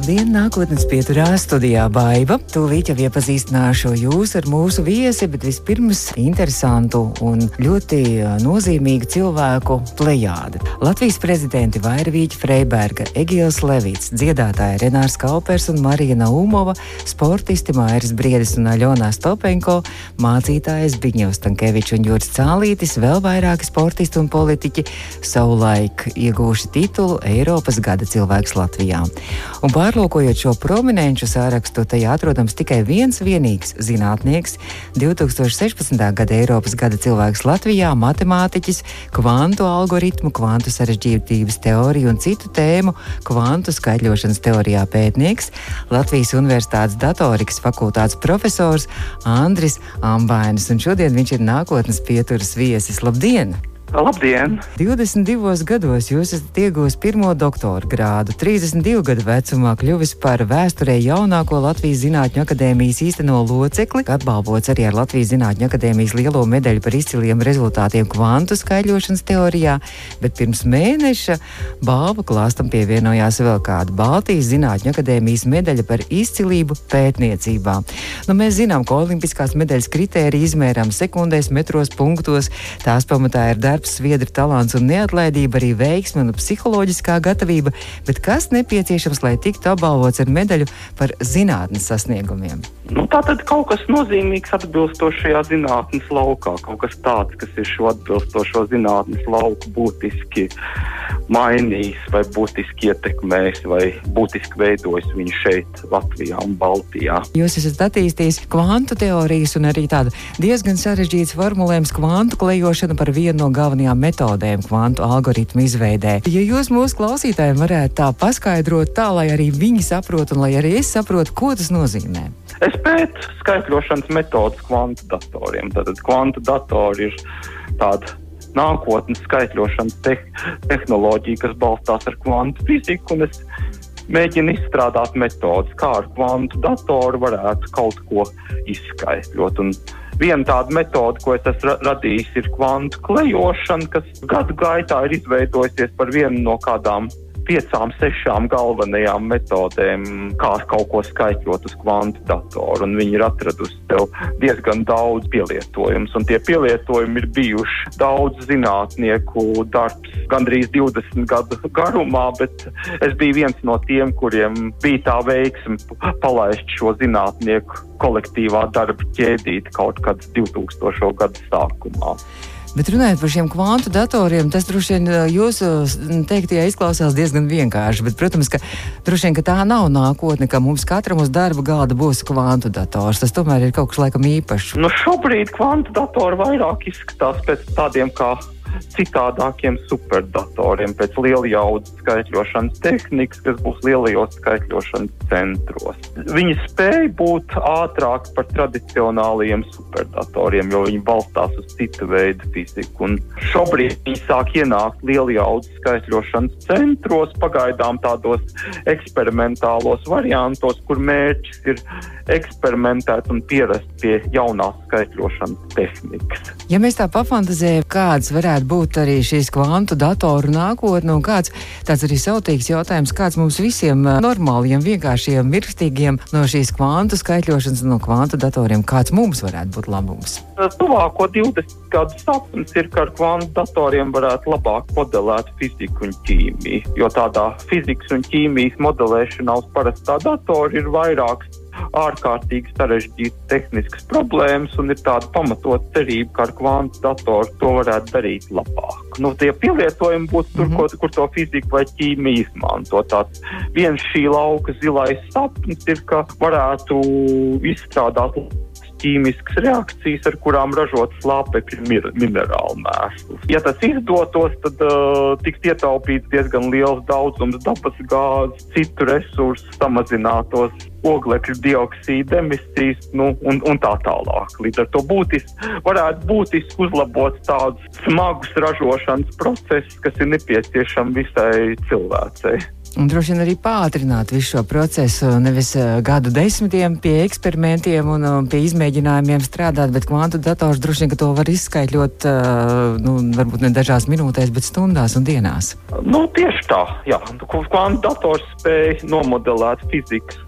Labdien, nākotnes pieturā studijā Baiva. Tūlīt jau iepazīstināšu jūs ar mūsu viesi, bet vispirms interesantu un ļoti nozīmīgu cilvēku plejādi. Latvijas prezidenti Vairavīķa Freiberga, Egils Levits, dziedātāja Renārs Kaupers un Marija Naumova, sportisti Mairis Briedis un Aļonā Stopenko, mācītājs Biņevs Tankevičs un Jūras Cālītis, vēl vairāki sportisti un politiķi savulaik iegūši titulu Eiropas gada cilvēks Latvijā. Un Pārlūkojot šo prominenču sārakstu, tajā atrodams tikai viens vienīgs zinātnieks - 2016. gada Eiropas gada cilvēks Latvijā, matemātiķis, kvantu algoritmu, kvantu sarežģītības teoriju un citu tēmu kvantu skaitļošanas teorijā pētnieks, Latvijas Universitātes datorikas fakultātes profesors Andris Ambainis. Un šodien viņš ir nākotnes pieturas viesis. Labdien! Labdien! 22 gados jūs esat iegūmis pirmo doktora grādu, 32 gadu vecumā kļuvis par vēsturē jaunāko Latvijas Zinātņu akadēmijas īsteno locekli, apbalvots arī ar Latvijas Zinātņu akadēmijas lielo medaļu par izciliem rezultātiem kvantu skaidrošanas teorijā, bet pirms mēneša balvu klāstam pievienojās vēl kāda Baltijas Zinātņu akadēmijas medaļa par izcilību pētniecībā. Nu, mēs zinām, ka olimpiskās medaļas kritērija izmērām sekundēs, metros, punktos. Tās pamatā ir darbs darbs, sviedra talants un neatlaidība, arī veiksme un psiholoģiskā gatavība, bet kas nepieciešams, lai tiktu apbalvots ar medaļu par zinātnes sasniegumiem? Nu, tā tad kaut kas nozīmīgs atbilstošajā zinātnes laukā, kaut kas tāds, kas ir šo atbilstošo zinātnes lauku būtiski mainījis, vai būtiski ietekmējis, vai būtiski veidojis viņu šeit, Latvijā un Baltijā. Jūs esat attīstījis kvantu teorijas un arī tādu diezgan sarežģītu formulējumu kvantu klejošanu par vienu no galvenajiem galvenajām metodēm kvantu algoritmu izveidē. Ja jūs mūsu klausītājiem varētu tā paskaidrot, tā lai arī viņi saprotu, un lai arī es saprotu, ko tas nozīmē. Es pētu skaitļošanas metodas kvantu datoriem. Tātad kvantu datori ir tāda nākotnes skaitļošanas te tehnoloģija, kas balstās ar kvantu fiziku. Mēģinu izstrādāt metodas, kā ar kvantu datoru varētu kaut ko izskaidrot. Viena tāda metode, ko es esmu radījis, ir kvantu klejošana, kas gadu gaitā ir izveidojusies par vienu no kādām piecām, sešām galvenajām metodēm, kā kaut ko skaitļot uz kvantu datoru. Viņi ir atraduši tev diezgan daudz pielietojumus, un tie pielietojumi ir bijuši daudz zinātnieku darbs, gandrīz 20 gadu garumā, bet es biju viens no tiem, kuriem bija tā veiksme palaist šo zinātnieku kolektīvā darba ķēdīti kaut kad 2000. gadu sākumā. Bet runājot par šiem kvantu datoriem, tas droši vien jūsu teiktajā izklausās diezgan vienkārši. Bet, protams, ka vien ka tā nav nākotne, ka mums katram uz darba galda būs kvantu dators. Tas tomēr ir kaut kas laikam īpašs. Nu, šobrīd kvantu datori vairāk izskatās pēc tādiem kā citādākiem superdatoriem, pēc liela jaudas skaitļošanas tehnikas, kas būs lielajos skaitļošanas centros. Viņi spēja būt ātrāki par tradicionālajiem superdatoriem, jo viņi balstās uz citu veidu fiziku. Un šobrīd viņi sāk ienākt liela jaudas skaitļošanas centros, pagaidām tādos eksperimentālos variantos, kur mērķis ir eksperimentēt un pierast pie jaunās skaitļošanas tehnikas. Ja mēs tā pafantazējam, kāds varētu būt arī šīs kvantu datoru nākotne un kāds tāds arī sautīgs jautājums, kāds mums visiem normāliem, vienkāršiem, mirstīgiem no šīs kvantu skaitļošanas, no kvantu datoriem, kāds mums varētu būt labums? Tuvāko 20 gadu sapnis ir, ka ar kvantu datoriem varētu labāk modelēt fiziku un ķīmiju, jo tādā fizikas un ķīmijas modelēšanā uz parastā datora ir vairākas ārkārtīgi sarežģītas tehniskas problēmas, un ir tāda pamatot cerība, ka ar kvantu datoru to varētu darīt labāk. Nu, tie pielietojumi būtu tur, mm -hmm. ko, kur to fiziku vai ķīmiju izmanto. Tāds viens šī lauka zilais sapnis ir, ka varētu izstrādāt ķīmiskas reakcijas, ar kurām ražot slāpekļu minerālu mēslus. Ja tas izdotos, tad uh, tiks ietaupīts diezgan liels daudzums dabas gāzes, citu resursu, samazinātos oglekļa dioksīda emisijas nu, un, un tā tālāk. Līdz ar to būtis, varētu būtiski uzlabot tādus smagus ražošanas procesus, kas ir nepieciešami visai cilvēcei. Un droši vien arī pātrināt visu šo procesu, nevis uh, gadu desmitiem pie eksperimentiem un uh, pie izmēģinājumiem strādāt, bet kvantu dators droši vien to var izskaidrot, uh, nu, varbūt ne dažās minūtēs, bet stundās un dienās. Nu, tieši tā, jā. Kvantu dators spēj nomodelēt fizikas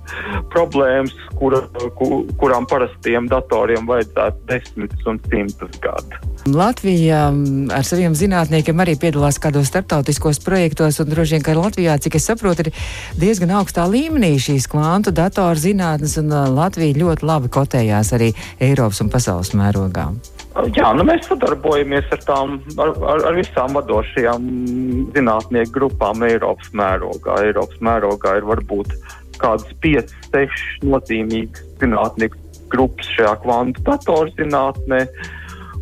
problēmas, kura, kur, kurām parastiem datoriem vajadzētu desmitus un simtus gadu. Latvija ar saviem zinātniekiem arī piedalās kādos starptautiskos projektos, un droši vien, ka Latvijā, cik es saprotu, ir diezgan augstā līmenī šīs kvantu datoru zinātnes, un Latvija ļoti labi kotējās arī Eiropas un pasaules mērogā. Jā, nu mēs sadarbojamies ar, tām, ar, ar, ar visām vadošajām zinātnieku grupām Eiropas mērogā. Eiropas mērogā ir varbūt kādas 5, 6 nozīmīgas zinātnieku grupas šajā kvantu datorzinātnē.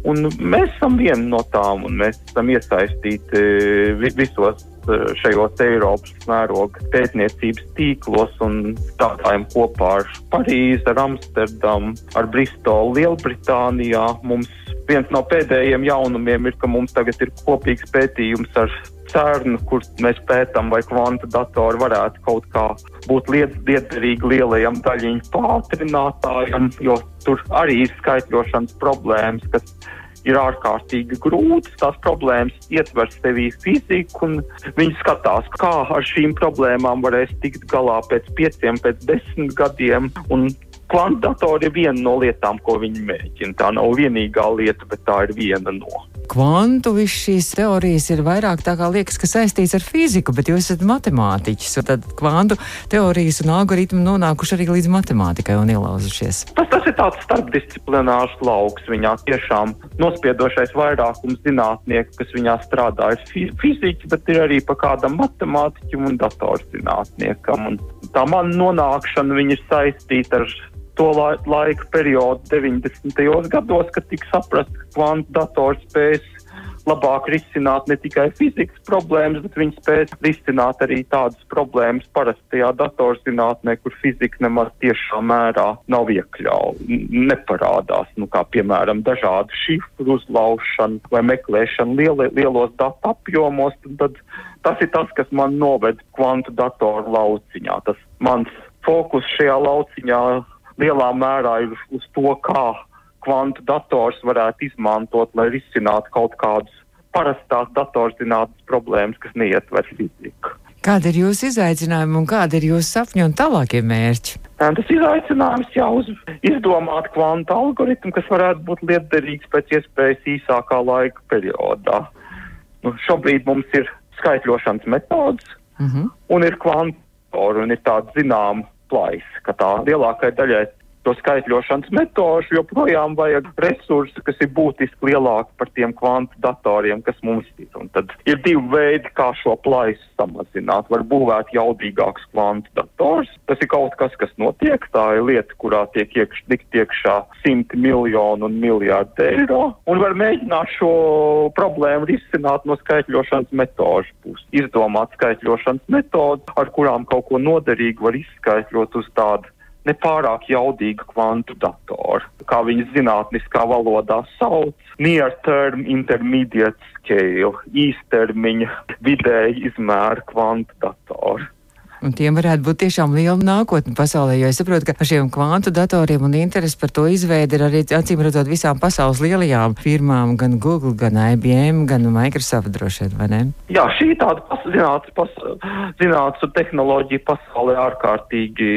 Un mēs esam viena no tām, un mēs esam iesaistīti eh, visos eh, šajos Eiropas mēroga pētniecības tīklos un strādājam kopā ar Parīzi, ar Amsterdamu, ar Bristolu, Lielbritānijā. Mums viens no pēdējiem jaunumiem ir, ka mums tagad ir kopīgs pētījums ar CERN, kur mēs pētām, vai kvanta datori varētu kaut kā būt lietderīgi lielajam daļiņu pātrinātājam, jo tur arī ir skaitļošanas problēmas, kas ir ārkārtīgi grūtas. Tās problēmas ietver sevī fiziku, un viņi skatās, kā ar šīm problēmām varēs tikt galā pēc pieciem, pēc desmit gadiem. Kvantdatori ir viena no lietām, ko viņi mēģina. Tā nav vienīgā lieta, bet tā ir viena no. Kvantu visas šīs teorijas ir vairāk tā kā liekas, ka saistīts ar fiziku, bet jūs esat matemātiķis. Tad kvantu teorijas un algoritmi nonākuši arī līdz matemātikai un ielauzušies. Tas, tas ir tāds starpdisciplinārs lauks. Viņā tiešām nospiedošais vairākums zinātnieku, kas viņā strādā, ir fiziķi, bet ir arī pa kādam matemātiķim un datorzinātniekam. Un tā man nonākšana ir saistīta ar to la laika periodu 90. gados, kad tika saprasts, ka kvantu dators spēs labāk risināt ne tikai fizikas problēmas, bet viņi spēs risināt arī tādas problēmas parastajā datorzinātnē, kur fizika nemaz tiešā mērā nav iekļauta, neparādās, nu, kā piemēram dažādu šifru uzlaušana vai meklēšana lieli, lielos datu apjomos, tad tas ir tas, kas man noved kvantu datoru lauciņā. Tas mans fokus šajā lauciņā lielā mērā ir uz to, kā kvantu dators varētu izmantot, lai risinātu kaut kādas parastās datorzinātnes problēmas, kas neietver fiziku. Kāda ir jūsu izaicinājuma un kāda ir jūsu sapņu un tālākie mērķi? Tas izaicinājums jau uz izdomāt kvantu algoritmu, kas varētu būt lietderīgs pēc iespējas īsākā laika periodā. Nu, šobrīd mums ir skaitļošanas metodas mhm. -huh. un ir kvantori un ir tāda zināma plaisa, ka tā lielākai daļai to skaitļošanas metožu, joprojām vajag resursi, kas ir būtiski lielāki par tiem kvantu datoriem, kas mums ir. Un tad ir divi veidi, kā šo plaisu samazināt. Var būvēt jaudīgāks kvantu dators. Tas ir kaut kas, kas notiek. Tā ir lieta, kurā tiek iekš, iekšā simti miljonu un miljārdu eiro. Un var mēģināt šo problēmu risināt no skaitļošanas metožu puses. Izdomāt skaitļošanas metodu, ar kurām kaut ko noderīgu var izskaidrot uz tādu nepārāk jaudīgu kvantu datoru, kā viņas zinātniskā valodā sauc, near term intermediate scale, īstermiņa vidēji izmēra kvantu datoru. Un tiem varētu būt tiešām liela nākotne pasaulē, jo es saprotu, ka ar šiem kvantu datoriem un interesi par to izveidi ir arī acīm redzot visām pasaules lielajām firmām, gan Google, gan IBM, gan Microsoft droši vien, vai ne? Jā, šī tāda zinātnes pas, zinātnes un tehnoloģija pasaulē ārkārtīgi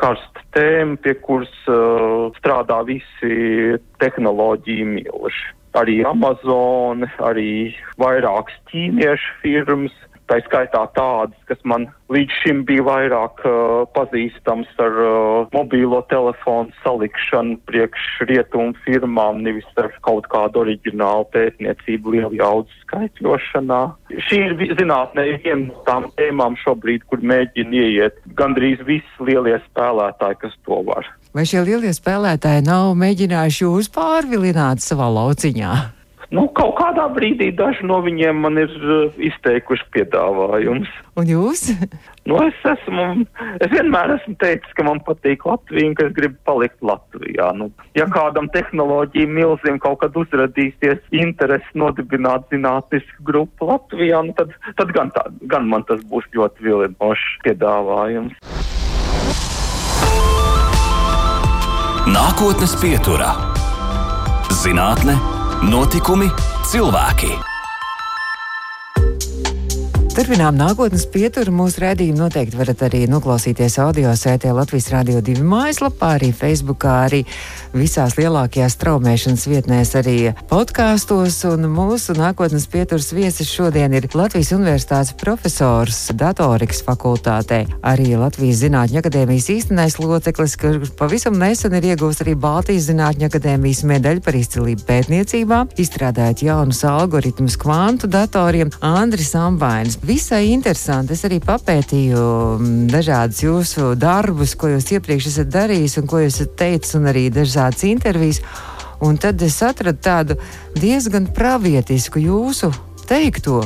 karsta tēma, pie kuras uh, strādā visi tehnoloģiju milži. Arī Amazon, arī vairākas ķīniešu firmas Tā skaitā tādas, kas man līdz šim bija vairāk uh, pazīstams ar uh, mobīlo telefonu salikšanu priekš rietumu firmām, nevis ar kaut kādu oriģinālu pētniecību lielu jaudas skaitļošanā. Šī ir zinātnē viena no tām tēmām šobrīd, kur mēģina ieiet gandrīz visi lielie spēlētāji, kas to var. Vai šie lielie spēlētāji nav mēģinājuši jūs pārvilināt savā lauciņā? Nu, kaut kādā brīdī daži no viņiem man ir uh, izteikuši piedāvājumus. Un jūs? Nu, es, esmu, es vienmēr esmu teicis, ka man patīk Latvija un ka es gribu palikt Latvijā. Nu, ja kādam tehnoloģiju milzim kaut kad uzradīsies interesi nodibināt zinātnisku grupu Latvijā, nu, tad, tad gan, tā, gan man tas būs ļoti vilinošs piedāvājums. Nākotnes pieturā - zinātne Notikumi, cilvēki. Turpinām nākotnes pieturu. Mūsu redzējumu noteikti varat arī noklausīties audio sētē Latvijas Rādio 2 mājaslapā, arī Facebookā, arī visās lielākajās straumēšanas vietnēs, arī podkāstos. Un mūsu nākotnes pieturas viesis šodien ir Latvijas Universitātes profesors datorikas fakultātē, arī Latvijas Zinātņu akadēmijas īstenais loceklis, kurš pavisam nesen ir iegūst arī Baltijas Zinātņu akadēmijas medaļu par izcilību pētniecībā, izstrādājot jaunus algoritmus kvantu datoriem Andris Ambainis visai interesanti. Es arī papētīju mm, dažādus jūsu darbus, ko jūs iepriekš esat darījis un ko jūs esat teicis, un arī dažādas intervijas. Un tad es atradu tādu diezgan pravietisku jūsu teikto.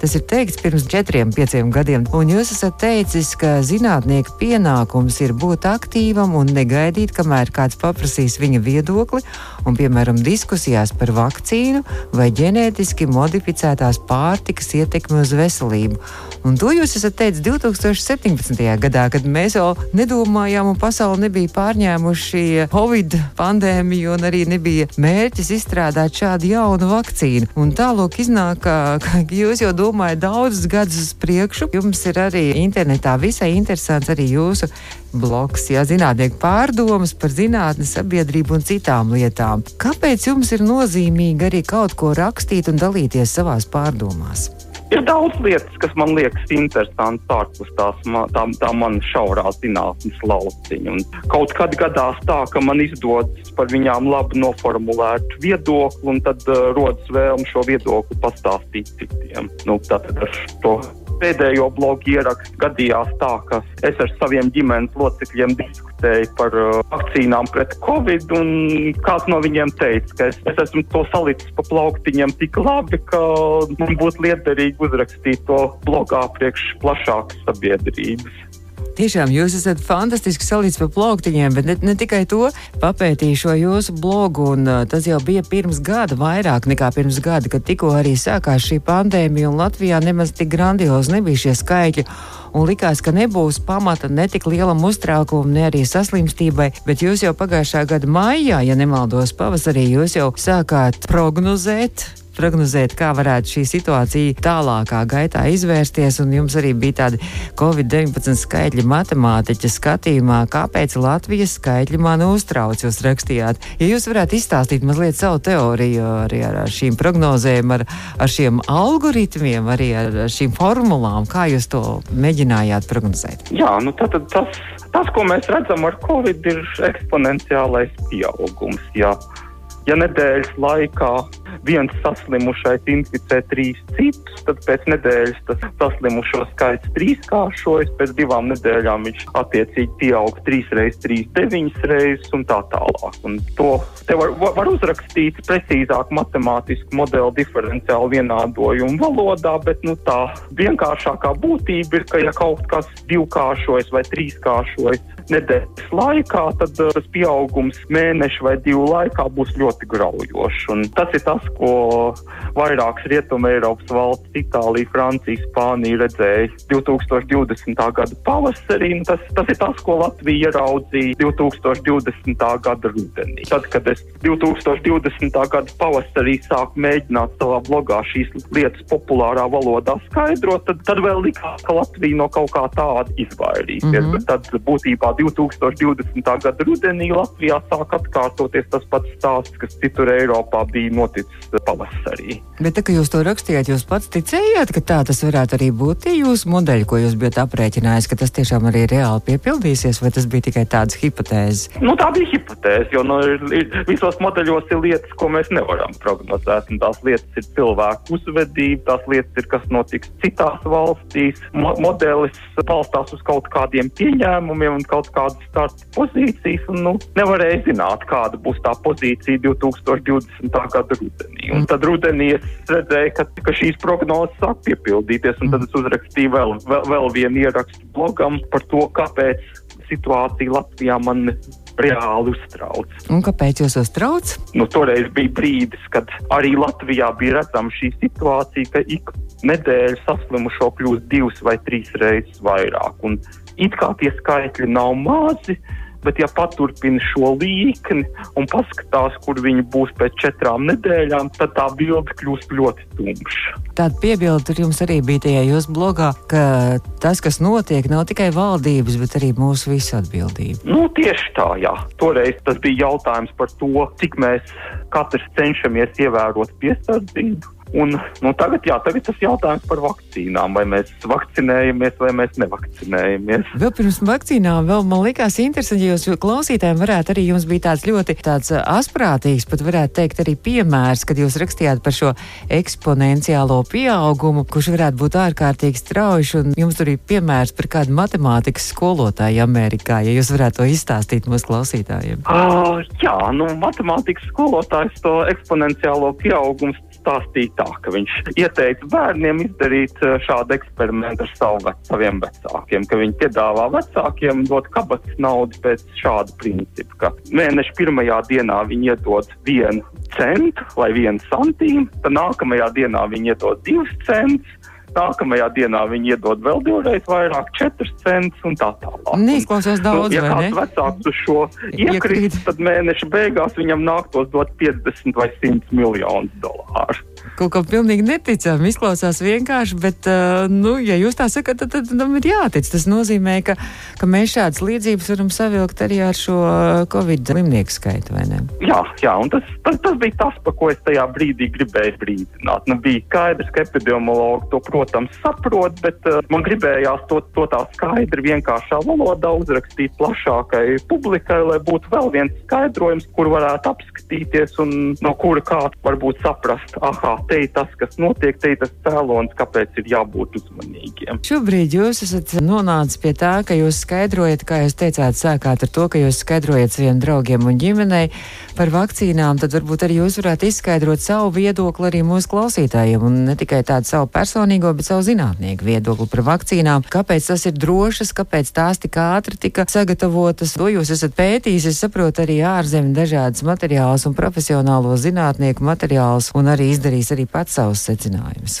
Tas ir teikts pirms četriem, pieciem gadiem, un jūs esat teicis, ka zinātnieka pienākums ir būt aktīvam un negaidīt, kamēr kāds paprasīs viņa viedokli, un, piemēram, diskusijās par vakcīnu vai ģenētiski modificētās pārtikas ietekmi uz veselību. Un to jūs esat teicis 2017. gadā, kad mēs vēl nedomājām, un pasauli nebija pārņēmuši Covid pandēmiju, un arī nebija mērķis izstrādāt šādu jaunu vakcīnu. Un tālāk iznāk, ka jūs jau domājat, daudzus gadus uz priekšu. Jums ir arī internetā visai interesants arī jūsu bloks, ja zinātnieku pārdomas par zinātni, sabiedrību un citām lietām. Kāpēc jums ir nozīmīgi arī kaut ko rakstīt un dalīties savās pārdomās? Ir daudz lietas, kas man liekas interesantas ārpus tās tā, tā man šaurā zinātnes lauciņa. Un kaut kad gadās tā, ka man izdodas par viņām labi noformulēt viedokli, un tad uh, rodas vēlme šo viedokli pastāstīt citiem. Nu, tad ar to pēdējo blogu ierakstu gadījās tā, ka es ar saviem ģimenes locekļiem diskutēju par uh, vakcīnām pret covid, un kāds no viņiem teica, ka es, es esmu to salicis pa plauktiņiem tik labi, ka man būtu liederīgi uzrakstīt to blogā priekš plašākas sabiedrības. Tiešām jūs esat fantastiski salīdz pa plauktiņiem, bet ne, ne tikai to. Papētīju šo jūsu blogu, un tas jau bija pirms gada, vairāk nekā pirms gada, kad tikko arī sākās šī pandēmija, un Latvijā nemaz tik grandiozi nebija šie skaitļi. Un likās, ka nebūs pamata ne tik lielam uztraukumam, ne arī saslimstībai, bet jūs jau pagājušā gada maijā, ja nemaldos, pavasarī jūs jau sākāt prognozēt prognozēt, kā varētu šī situācija tālākā gaitā izvērsties. Un jums arī bija tādi Covid-19 skaitļi matemātiķa skatījumā, kāpēc Latvijas skaitļi man uztrauc. Jūs rakstījāt, ja jūs varētu izstāstīt mazliet savu teoriju arī ar, ar šīm prognozēm, ar, ar šiem algoritmiem, arī ar, ar šīm formulām, kā jūs to mēģinājāt prognozēt. Jā, nu tad, tas, tas, ko mēs redzam ar Covid, ir eksponenciālais pieaugums. Jā. Ja nedēļas laikā viens saslimušais inficē trīs citus, tad pēc nedēļas tas saslimušo skaits trīskāršojas, pēc divām nedēļām viņš attiecīgi pieaug trīs reizes, trīs deviņas reizes un tā tālāk. Un to var, var uzrakstīt precīzāk matemātisku modeli diferenciālu vienādojumu valodā, bet nu, tā vienkāršākā būtība ir, ka ja kaut kas divkāršojas vai trīskāršojas nedēļas laikā, tad uh, tas pieaugums mēnešu vai divu laikā būs ļoti graujošs. Un tas ir tas, ko vairākas Rietuma Eiropas valsts, Itālija, Francija, Spānija redzēja 2020. gada pavasarī. Tas, tas ir tas, ko Latvija ieraudzīja 2020. gada rudenī. Tad, kad es 2020. gada pavasarī sāku mēģināt savā blogā šīs lietas populārā valodā skaidrot, tad, tad vēl likās, ka Latvija no kaut kā tāda izvairīsies. Mm -hmm. Tad būtībā 2020. gada rudenī Latvijā sāk atkārtoties tas pats stāsts, kas citur Eiropā bija noticis pavasarī. Bet, tā, kad jūs to rakstījāt, jūs pats ticējāt, ka tā tas varētu arī būt jūsu modeļi, ko jūs bijat aprēķinājis, ka tas tiešām arī reāli piepildīsies, vai tas bija tikai tādas hipotēzes? Nu, tā bija hipotēze, jo nu, visos modeļos ir lietas, ko mēs nevaram prognozēt. Tās lietas ir cilvēku uzvedība, tās lietas ir, kas notiks citās valstīs. Mo modelis balstās uz kaut kādiem pieņēmumiem, un kaut kaut kādas starta pozīcijas, un nu, nevarēja zināt, kāda būs tā pozīcija 2020. gada rudenī. Un tad rudenī es redzēju, ka, ka šīs prognozes sāk piepildīties, un tad es uzrakstīju vēl, vēl, vēl vienu ierakstu blogam par to, kāpēc situācija Latvijā man reāli uztrauc. Un kāpēc jūs uztrauc? Nu, toreiz bija brīdis, kad arī Latvijā bija redzama šī situācija, ka ik nedēļu saslimušo kļūst divas vai trīs reizes vairāk. Un it kā tie skaitļi nav mazi, bet ja paturpina šo līkni un paskatās, kur viņi būs pēc četrām nedēļām, tad tā bilde kļūst ļoti tumša. Tāda piebilde jums arī bija tajā jūsu blogā, ka tas, kas notiek, nav tikai valdības, bet arī mūsu visu atbildība. Nu, tieši tā, jā. Toreiz tas bija jautājums par to, cik mēs katrs cenšamies ievērot piesardzību Un, nu, tagad, jā, tagad tas jautājums par vakcīnām. Vai mēs vakcinējamies, vai mēs nevakcinējamies? Vēl pirms vakcīnām vēl man likās interesanti, jūs klausītājiem varētu arī jums bija tāds ļoti tāds asprātīgs, pat varētu teikt arī piemērs, kad jūs rakstījāt par šo eksponenciālo pieaugumu, kurš varētu būt ārkārtīgi strauji. Un jums tur ir piemērs par kādu matemātikas skolotāju Amerikā, ja jūs varētu to izstāstīt mūsu klausītājiem. Uh, jā, nu, matemātikas skolotājs to eksponenciālo pieaugumu stāstīja tā, ka viņš ieteica bērniem izdarīt eh, šādu eksperimentu ar savu, saviem vecākiem, ka viņi piedāvā vecākiem dot kabatas naudu pēc šāda principa, ka mēneša pirmajā dienā viņi iedod vienu centu vai vienu santīmu, tad nākamajā dienā viņi iedod divus centus, Nākamajā dienā viņi iedod vēl divreiz vairāk, 4 centus un tā tālāk. Neizklausās daudz, nu, ja kāds vecāks uz šo iekrīt, tad mēneša beigās viņam nāktos dot 50 vai 100 miljonus dolāru kaut kā pilnīgi neticami. Izklausās vienkārši, bet, uh, nu, ja jūs tā sakat, tad, tad tam ir jātic. Tas nozīmē, ka, ka mēs šādas līdzības varam savilkt arī ar šo Covid slimnieku skaitu, vai ne? Jā, jā, un tas, tas, tas bija tas, pa ko es tajā brīdī gribēju brīdināt. Nu, bija skaidrs, ka epidemiologi to, protams, saprot, bet uh, man gribējās to, to tā skaidri vienkāršā valodā uzrakstīt plašākai publikai, lai būtu vēl viens skaidrojums, kur varētu apskatīties un no kura kāds varbūt saprast, aha, te ir tas, kas notiek, te ir tas cēlonis, kāpēc ir jābūt uzmanīgiem. Šobrīd jūs esat nonācis pie tā, ka jūs skaidrojat, kā jūs teicāt, sākāt ar to, ka jūs skaidrojat saviem draugiem un ģimenei par vakcīnām, tad varbūt arī jūs varētu izskaidrot savu viedokli arī mūsu klausītājiem, un ne tikai tādu savu personīgo, bet savu zinātnieku viedokli par vakcīnām. Kāpēc tas ir drošas, kāpēc tās tik ātri tika sagatavotas? To jūs esat pētījis, es saprotu, arī ārzemju dažādas materiālus un profesionālo zinātnieku materiālus, un arī izdarījis arī arī pats savus secinājumus?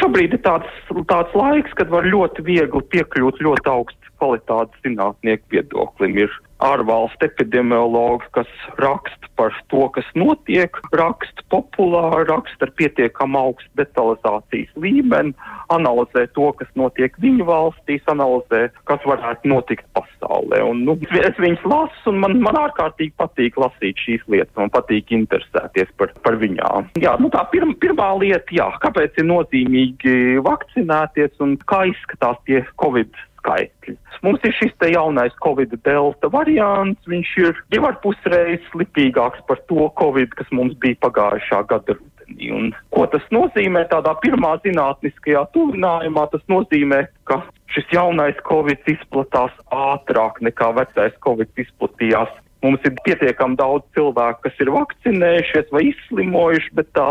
Šobrīd ir tāds, tāds laiks, kad var ļoti viegli piekļūt ļoti augstu kvalitātes zinātnieku viedoklim. Ir ārvalstu epidemiologi, kas raksta par to, kas notiek, raksta populāri, raksta ar pietiekam augstu detalizācijas līmeni, analizē to, kas notiek viņu valstīs, analizē, kas varētu notikt pasaulē. Un, nu, es viņus lasu, un man, man ārkārtīgi patīk lasīt šīs lietas, man patīk interesēties par, par viņām. Jā, nu tā pirma, pirmā lieta, jā, kāpēc ir nozīmīgi vakcinēties un kā izskatās tie Covid skaitļi. Mums ir šis jaunais Covid delta variants, viņš ir divi ar pus reizes slipīgāks par to Covid, kas mums bija pagājušā gada rudenī. Un ko tas nozīmē tādā pirmā zinātniskajā tuvinājumā? Tas nozīmē, ka šis jaunais Covid izplatās ātrāk nekā vecais Covid izplatījās. Mums ir pietiekami daudz cilvēku, kas ir vakcinējušies vai izslimojuši, bet tā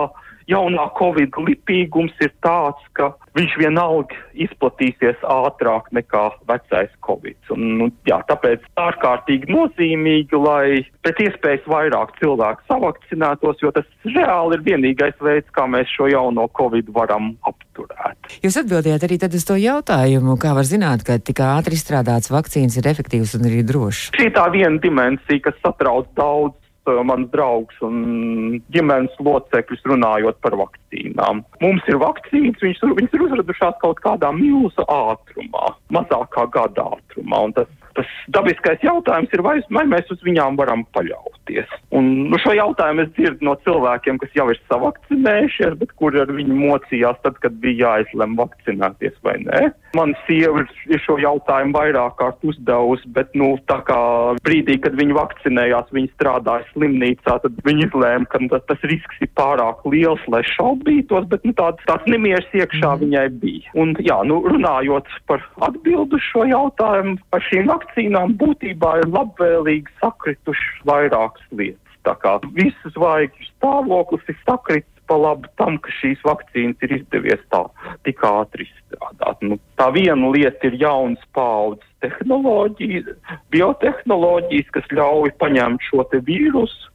jaunā Covid lipīgums ir tāds, ka viņš vienalga izplatīsies ātrāk nekā vecais Covid. Un, nu, jā, tāpēc ārkārtīgi nozīmīgi, lai pēc iespējas vairāk cilvēku savakcinētos, jo tas reāli ir vienīgais veids, kā mēs šo jauno Covid varam apturēt. Jūs atbildējāt arī tad uz to jautājumu, kā var zināt, ka tik ātri izstrādāts vakcīnas ir efektīvs un arī drošs. Šī tā viena dimensija, kas satrauc daudz mans draugs un ģimenes locekļus runājot par vakcīnām. Mums ir vakcīnas, viņas, viņas ir uzradušās kaut kādā milzu ātrumā, mazākā gada ātrumā. Tas, tas dabiskais jautājums ir, vai, vai mēs uz viņām varam paļauties. Un nu, šo jautājumu es dzirdu no cilvēkiem, kas jau ir savakcinējušies, bet kuri ar viņu mocījās tad, kad bija jāizlem vakcinēties vai nē. Man sieva ir šo jautājumu vairāk kārt uzdevusi, bet nu, tā kā brīdī, kad viņi vakcinējās, viņi strādāja slimnīcā, tad viņi izlēma, ka tas, tas risks ir pārāk liels, lai šaubītos, bet nu, tāds, tāds nemieris iekšā mm. viņai bija. Un, jā, nu, runājot par atbildu šo jautājumu, par šīm vakcīnām būtībā ir labvēlīgi sakritušas vairākas lietas. Tā kā visas zvaigžņu stāvoklis ir sakritis pa labu tam, ka šīs vakcīnas ir izdevies tā tik ātri izstrādāt. Nu, tā viena lieta ir jaunas paudzes tehnoloģija, biotehnoloģijas, kas ļauj paņemt šo te vīrusu,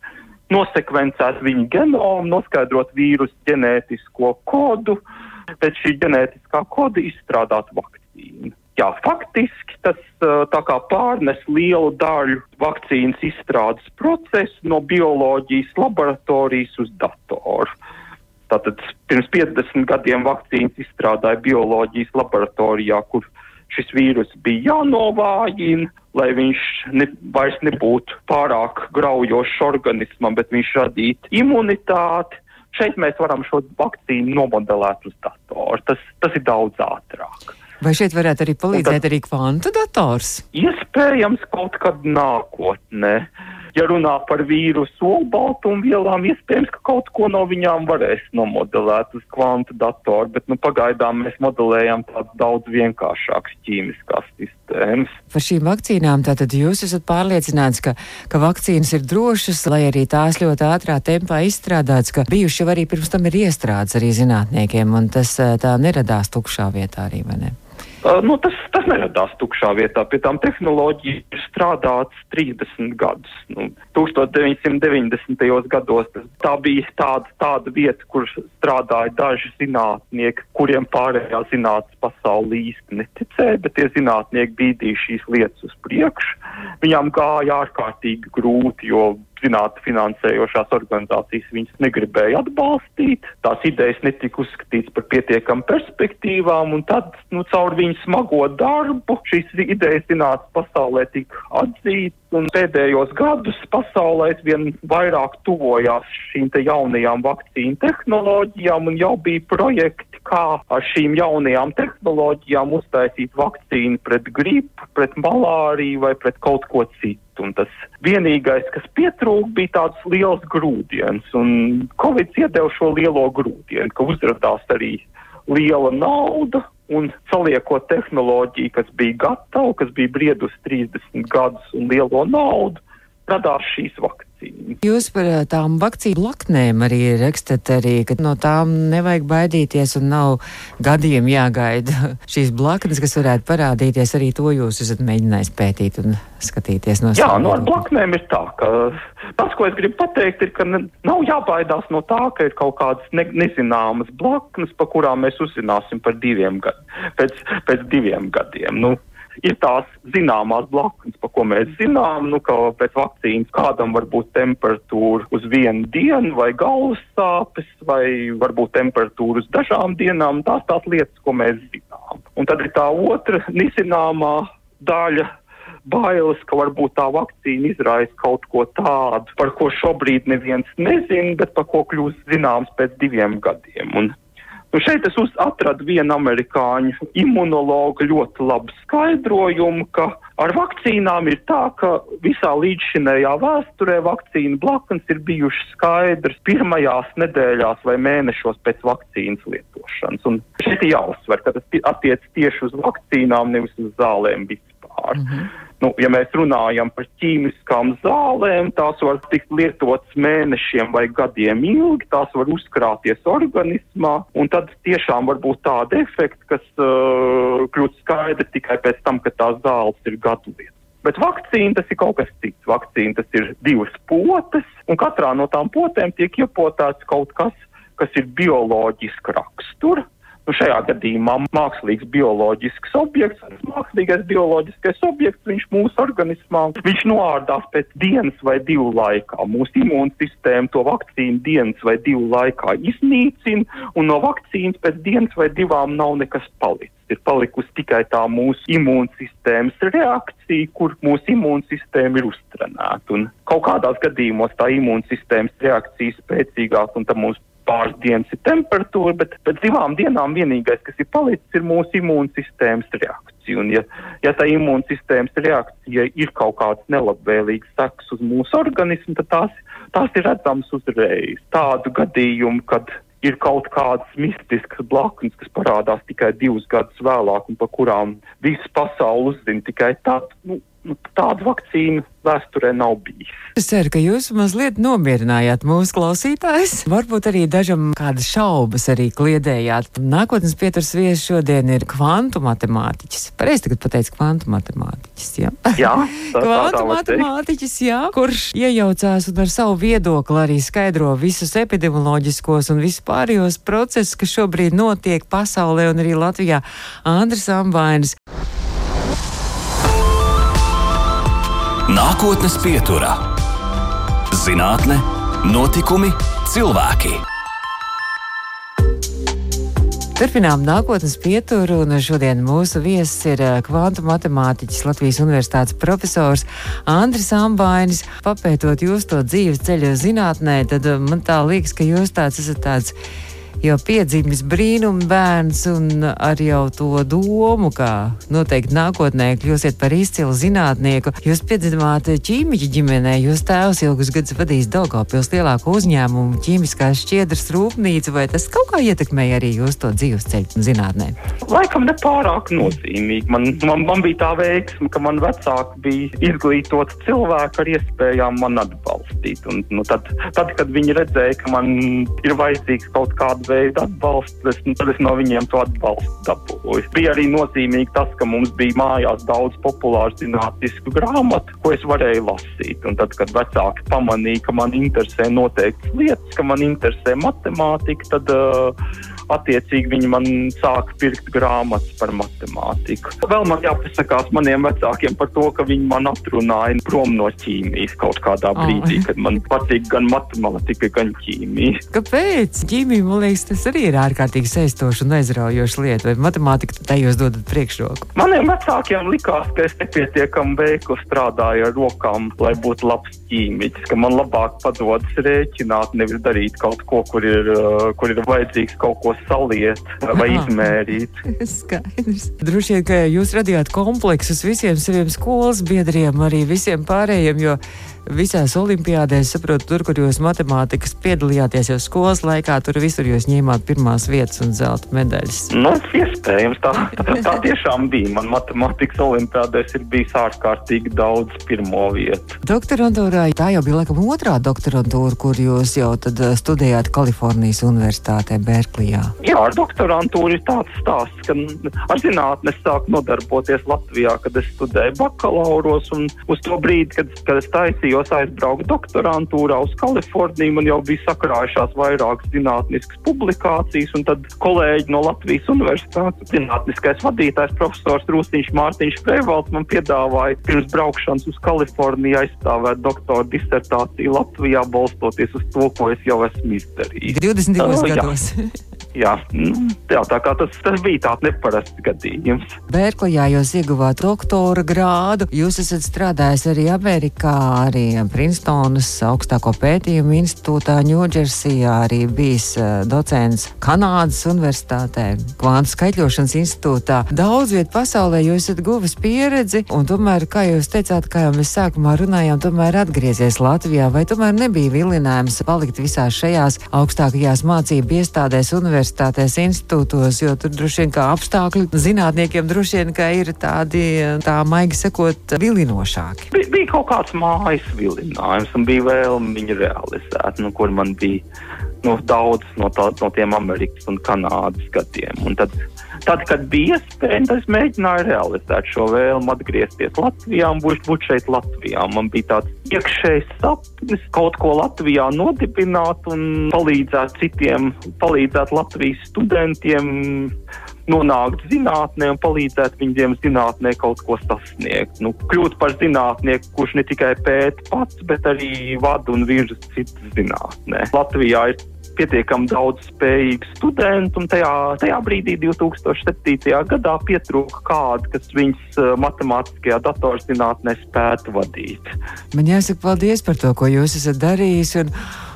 nosekvencēt viņa genomu, noskaidrot vīrusu ģenētisko kodu, pēc šī ģenētiskā koda izstrādāt vakcīnu. Jā, faktiski tas kā pārnes lielu daļu vakcīnas izstrādes procesu no bioloģijas laboratorijas uz datoru. Tātad pirms 50 gadiem vakcīnas izstrādāja bioloģijas laboratorijā, kur šis vīrus bija jānovājina, lai viņš ne, vairs nebūtu pārāk graujošs organismam, bet viņš radītu imunitāti. Šeit mēs varam šo vakcīnu nomodelēt uz datoru. Tas, tas ir daudz ātrāk. Vai šeit varētu arī palīdzēt tad, arī kvantu dators? Iespējams, kaut kad nākotnē. Ja runā par vīrusu olbaltumvielām, iespējams, ka kaut ko no viņām varēs nomodelēt uz kvantu datoru, bet nu, pagaidām mēs modelējam tādas daudz vienkāršākas ķīmiskās sistēmas. Par šīm vakcīnām tātad jūs esat pārliecināts, ka, ka vakcīnas ir drošas, lai arī tās ļoti ātrā tempā izstrādāts, ka bijuši jau arī pirms tam ir iestrādes arī zinātniekiem, un tas eh, tā neradās tukšā vietā arī, vai ne? Nu, tas, tas neradās tukšā vietā. Pie tām tehnoloģijām ir strādāts 30 gadus. Nu, 1990. gados tā bija tāda, tāda vieta, kur strādāja daži zinātnieki, kuriem pārējā zinātnes pasaule īsti neticēja, bet tie zinātnieki bīdīja šīs lietas uz priekšu. Viņām gāja ārkārtīgi grūti, jo zinātnē finansējošās organizācijas viņas negribēja atbalstīt, tās idejas netika uzskatītas par pietiekami perspektīvām, un tad, nu, caur viņu smago darbu šīs idejas zinātnes pasaulē tika atzītas, un pēdējos gadus pasaulē vien vairāk tuvojās šīm te jaunajām vakcīnu tehnoloģijām, un jau bija projekti, kā ar šīm jaunajām tehnoloģijām uztaisīt vakcīnu pret gripu, pret malāriju vai pret kaut ko citu. Un tas vienīgais, kas pietrūka, bija tāds liels grūdienis. Un Covid iedeva šo lielo grūdienu, ka uzrādījās arī liela nauda. Un saliekot tehnoloģiju, kas bija gatava, kas bija briedus 30 gadus un lielo naudu, radās šīs vakcīnas vakcīnu. Jūs par tām vakcīnu blaknēm arī rakstat arī, ka no tām nevajag baidīties un nav gadiem jāgaida šīs blaknes, kas varētu parādīties. Arī to jūs esat mēģinājis pētīt un skatīties no Jā, no nu, ar blaknēm ir tā, ka tas, ko es gribu pateikt, ir, ka nav jābaidās no tā, ka ir kaut kādas ne, nezināmas blaknes, pa kurām mēs uzzināsim par diviem gadiem, pēc, pēc diviem gadiem. Nu, ir tās zināmās blaknes, pa ko mēs zinām, nu, ka pēc vakcīnas kādam var būt temperatūra uz vienu dienu vai galvas sāpes, vai varbūt temperatūra uz dažām dienām. Tās tās lietas, ko mēs zinām. Un tad ir tā otra nezināmā daļa. Bailes, ka varbūt tā vakcīna izraisa kaut ko tādu, par ko šobrīd neviens nezina, bet par ko kļūs zināms pēc diviem gadiem. Un Un šeit es atradu vienu amerikāņu imunologu ļoti labu skaidrojumu, ka ar vakcīnām ir tā, ka visā līdzšinējā vēsturē vakcīnu blaknes ir bijušas skaidrs pirmajās nedēļās vai mēnešos pēc vakcīnas lietošanas. Un šeit jāuzsver, ka tas attiec tieši uz vakcīnām, nevis uz zālēm vispār. Mm -hmm. Nu, ja mēs runājam par ķīmiskām zālēm, tās var tikt lietotas mēnešiem vai gadiem ilgi, tās var uzkrāties organismā, un tad tiešām var būt tāda efekta, kas uh, kļūst skaidri tikai pēc tam, kad tās zāles ir gadu lietas. Bet vakcīna tas ir kaut kas cits. Vakcīna tas ir divas potes, un katrā no tām potēm tiek iepotāts kaut kas, kas ir bioloģiski rakstura. Nu, šajā gadījumā mākslīgs bioloģisks objekts, mākslīgais bioloģiskais objekts, viņš mūsu organismā, viņš noārdās pēc dienas vai divu laikā. Mūsu imūnsistēma to vakcīnu dienas vai divu laikā iznīcina, un no vakcīnas pēc dienas vai divām nav nekas palicis. Ir palikusi tikai tā mūsu imūnsistēmas reakcija, kur mūsu imūnsistēma ir uztrenēta. Un kaut kādās gadījumos tā imūnsistēmas reakcija spēcīgāk, un tam mums pāris dienas ir temperatūra, bet pēc divām dienām vienīgais, kas ir palicis, ir mūsu imūnsistēmas reakcija. Un, ja, ja tā imūnsistēmas reakcija ir kaut kāds nelabvēlīgs saks uz mūsu organismu, tad tās, tās ir redzamas uzreiz. Tādu gadījumu, kad ir kaut kādas mistiskas blaknes, kas parādās tikai divus gadus vēlāk un par kurām visa pasaule uzzina tikai tad, nu, nu, tāda vakcīna vēsturē nav bijis. Es ceru, ka jūs mazliet nomierinājāt mūsu klausītājus. Varbūt arī dažam kādas šaubas arī kliedējāt. Nākotnes pieturs viesis šodien ir kvantu matemātiķis. Pareizi tagad pateicu kvantu matemātiķis, jā? Jā. Tā, kvantu tā matemātiķis, jā, kurš iejaucās un ar savu viedokli arī skaidro visus epidemioloģiskos un vispārējos procesus, kas šobrīd notiek pasaulē un arī Latvijā. Andris Ambainis. Nākotnes pieturā - zinātne, notikumi, cilvēki. Turpinām nākotnes pieturu, un šodien mūsu viesis ir eh, kvantu matemātiķis Latvijas Universitātes profesors Andris Ambainis. Papētot jūs to dzīves ceļu zinātnē, tad eh, man tā liekas, ka jūs tāds esat tāds jau piedzimis brīnuma bērns un ar jau to domu, ka noteikti nākotnē kļūsiet par izcilu zinātnieku. Jūs piedzimāt ķīmiķa ģimenē, jūs tēvs ilgus gadus vadījis Daugavpils lielāku uzņēmumu ķīmiskās šķiedras rūpnīcu, vai tas kaut kā ietekmēja arī jūs to dzīves ceļu zinātnē? Laikam ne pārāk nozīmīgi. Man, man, man bija tā veiksme, ka man vecāki bija izglītoti cilvēki ar iespējām man atbalstīt. Un, nu, tad, tad, kad viņi redzēja, ka man ir vajadzīgs kaut kāda veidu atbalstu, es, tad es no viņiem to atbalstu dabūju. Bija arī nozīmīgi tas, ka mums bija mājās daudz populāru zinātnisku grāmatu, ko es varēju lasīt. Un tad, kad vecāki pamanīja, ka man interesē noteiktas lietas, ka man interesē matemātika, tad uh, attiecīgi viņi man sāka pirkt grāmatas par matemātiku. Vēl man jāpasakās maniem vecākiem par to, ka viņi man atrunāja prom no ķīmijas kaut kādā brīdī, oh. kad man patīk gan matemātika, gan ķīmija. Kāpēc? Ķīmija, man liekas, tas arī ir ārkārtīgi saistoša un aizraujoša lieta, vai matemātika tajos dodat priekšroku? Maniem vecākiem likās, ka es nepietiekami veikli strādāju ar rokām, lai būtu labs ķīmiķis, ka man labāk padodas rēķināt, nevis darīt kaut ko, kur ir, uh, kur ir vajadzīgs kaut ko saliet vai Aha. izmērīt. Skaidrs. Droši vien, ka jūs radījāt kompleksus visiem saviem skolas biedriem, arī visiem pārējiem, jo visās olimpiādēs, saprotu, tur, kur jūs matemātikas piedalījāties jau skolas laikā, tur visur jūs ņēmāt pirmās vietas un zelta medaļas. Nu, iespējams, tā, tā, tā tiešām bija. Man matemātikas olimpiādēs ir bijis ārkārtīgi daudz pirmo vietu. Doktorantūrā tā jau bija laikam otrā doktorantūra, kur jūs jau tad eh, studējāt Kalifornijas Universitātē Berklijā. Jā, ar doktorantūru ir tāds stāsts, ka ar zinātni es sāku nodarboties Latvijā, kad es studēju bakalauros un uz to brīdi, kad, kad es taisīju vēlējos aizbraukt doktorantūrā uz Kaliforniju. Man jau bija sakrājušās vairākas zinātniskas publikācijas, un tad kolēģi no Latvijas Universitātes zinātniskais vadītājs profesors Rūstiņš Mārtiņš Freivalds man piedāvāja pirms braukšanas uz Kaliforniju aizstāvēt doktora disertāciju Latvijā, balstoties uz to, ko es jau esmu izdarījis. 22 uh, gados. Jā, nu, jā, tā kā tas, tas bija tāds neparasts gadījums. Bērklijā jūs ieguvāt doktora grādu. Jūs esat strādājis arī Amerikā, arī Princetonas augstāko pētījumu institūtā, Ņūdžersijā, arī bijis uh, docents Kanādas universitātē, kvantu skaitļošanas institūtā. Daudz viet pasaulē jūs esat guvis pieredzi, un tomēr, kā jūs teicāt, kā jau mēs sākumā runājām, tomēr atgriezies Latvijā, vai tomēr nebija vilinājums palikt visās šajās augstākajās mācību iestādēs universitātēs? Universitātēs, institūtos, jo tur droši vien kā apstākļi zinātniekiem droši vien ir tādi, tā maigi sakot, vilinošāki. Bija, bija kaut kāds mājas vilinājums un bija vēlme viņu realizēt, nu, kur man bija nu, daudz no, tā, no tiem Amerikas un Kanādas gadiem. Un tad Tad, kad bija iespēja, es mēģināju realizēt šo vēlmu atgriezties Latvijā un būt, būt šeit Latvijā. Man bija tāds iekšējs sapnis kaut ko Latvijā nodibināt un palīdzēt citiem, palīdzēt Latvijas studentiem nonākt zinātnē un palīdzēt viņiem zinātnē kaut ko sasniegt. Nu, kļūt par zinātnieku, kurš ne tikai pēta pats, bet arī vada un virza citas zinātnē. Latvijā ir pietiekami daudz spējīgu studentu, un tajā, tajā brīdī, 2007. gadā, pietrūka kāda, kas viņas uh, matemātiskajā datorzinātnē spētu vadīt. Man jāsaka paldies par to, ko jūs esat darījis. Un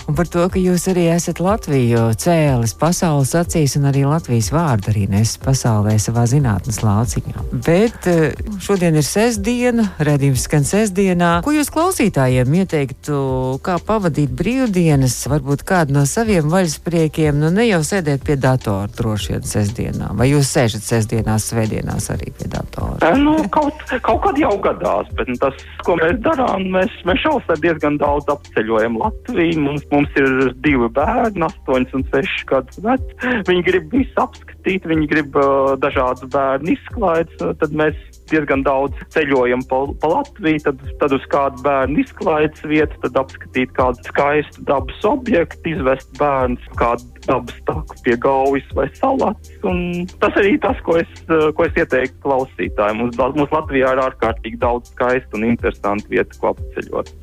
un par to, ka jūs arī esat Latviju cēlis pasaules acīs un arī Latvijas vārdu arī nes pasaulē savā zinātnes lauciņā. Bet eh, šodien ir sestdiena, redzījums skan sestdienā. Ko jūs klausītājiem ieteiktu, kā pavadīt brīvdienas, varbūt kādu no saviem vaļaspriekiem, nu ne jau sēdēt pie datora droši vien sestdienā, vai jūs sēžat sestdienās, svētdienās arī pie datora? Nu, kaut, kaut kad jau gadās, bet tas, ko mēs darām, mēs, mēs šausmē diezgan daudz apceļojam Latviju. Mums, Mums ir divi bērni, 8 un 6 gadus veci. Viņi grib visu apskatīt, viņi grib uh, dažādas bērnu izklaides. Tad mēs diezgan daudz ceļojam pa, pa Latviju, tad, tad uz kādu bērnu izklaides vietu, tad apskatīt kādu skaistu dabas objektu, izvest bērnu kādu dabas taku pie gaujas vai salats. Un tas arī tas, ko es, ko es ieteiktu klausītājiem. Mums, mums Latvijā ir ārkārtīgi daudz skaistu un interesantu vietu, ko apceļot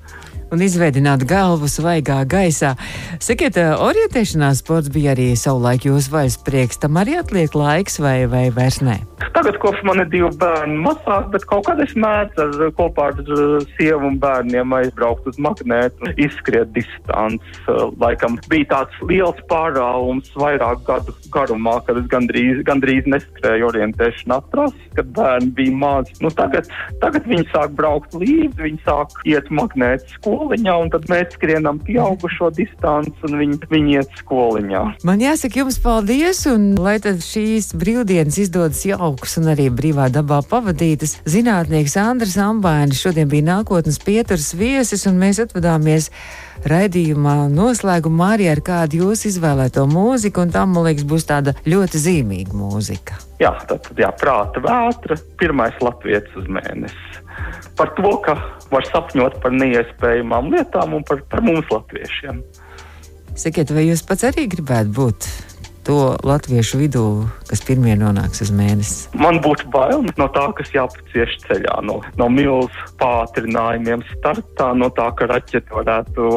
un izveidināt galvu svaigā gaisā. Sakiet, eh, orientēšanās sports bija arī savulaik jūsu vaļas prieks. Tam arī atliek laiks vai, vai vairs ne? Tagad, kopš man ir divi bērni mazāk, bet kaut kad es mēdzu kopā ar eh, sievu un bērniem aizbraukt uz magnētu, izskriet distanci. Eh, laikam bija tāds liels pārāvums vairāk gadu garumā, kad es gandrīz, gandrīz neskrēju orientēšanās trasi, kad bērni bija mazi. Nu, tagad, tagad viņi sāk braukt līdzi, viņi sāk iet magnētu skolu skoliņā, un tad mēs skrienam pieaugušo distanci, un viņi, viņi iet skoliņā. Man jāsaka jums paldies, un lai tad šīs brīvdienas izdodas jaukas un arī brīvā dabā pavadītas. Zinātnieks Andris Ambainis šodien bija nākotnes pieturas viesis, un mēs atvadāmies raidījumā noslēgumā arī ar kādu jūsu izvēlēto mūziku, un tam, man liekas, būs tāda ļoti zīmīga mūzika. Jā, tad, jā, prāta vētra, pirmais latviešu uz mēnesi par to, ka var sapņot par neiespējamām lietām un par, par mums, latviešiem. Sakiet, vai jūs pats arī gribētu būt to latviešu vidū, kas pirmie nonāks uz mēnesi? Man būtu bail no tā, kas jāpacieš ceļā, no, no milzu pātrinājumiem startā, no tā, ka raķete varētu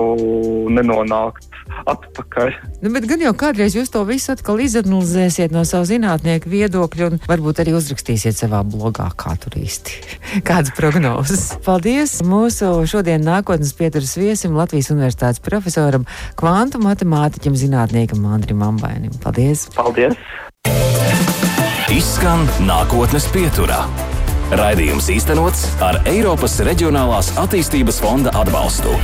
nenonākt atpakaļ. Nu, bet gan jau kādreiz jūs to visu atkal izanalizēsiet no savu zinātnieku viedokļu un varbūt arī uzrakstīsiet savā blogā, kā tur īsti kādas prognozes. Paldies mūsu šodien nākotnes pieturas viesim Latvijas Universitātes profesoram, kvantu matemātiķim, zinātniekam Andrim Ambainim. Paldies! Paldies! Izskan nākotnes pieturā. Raidījums īstenots ar Eiropas Reģionālās attīstības fonda atbalstu.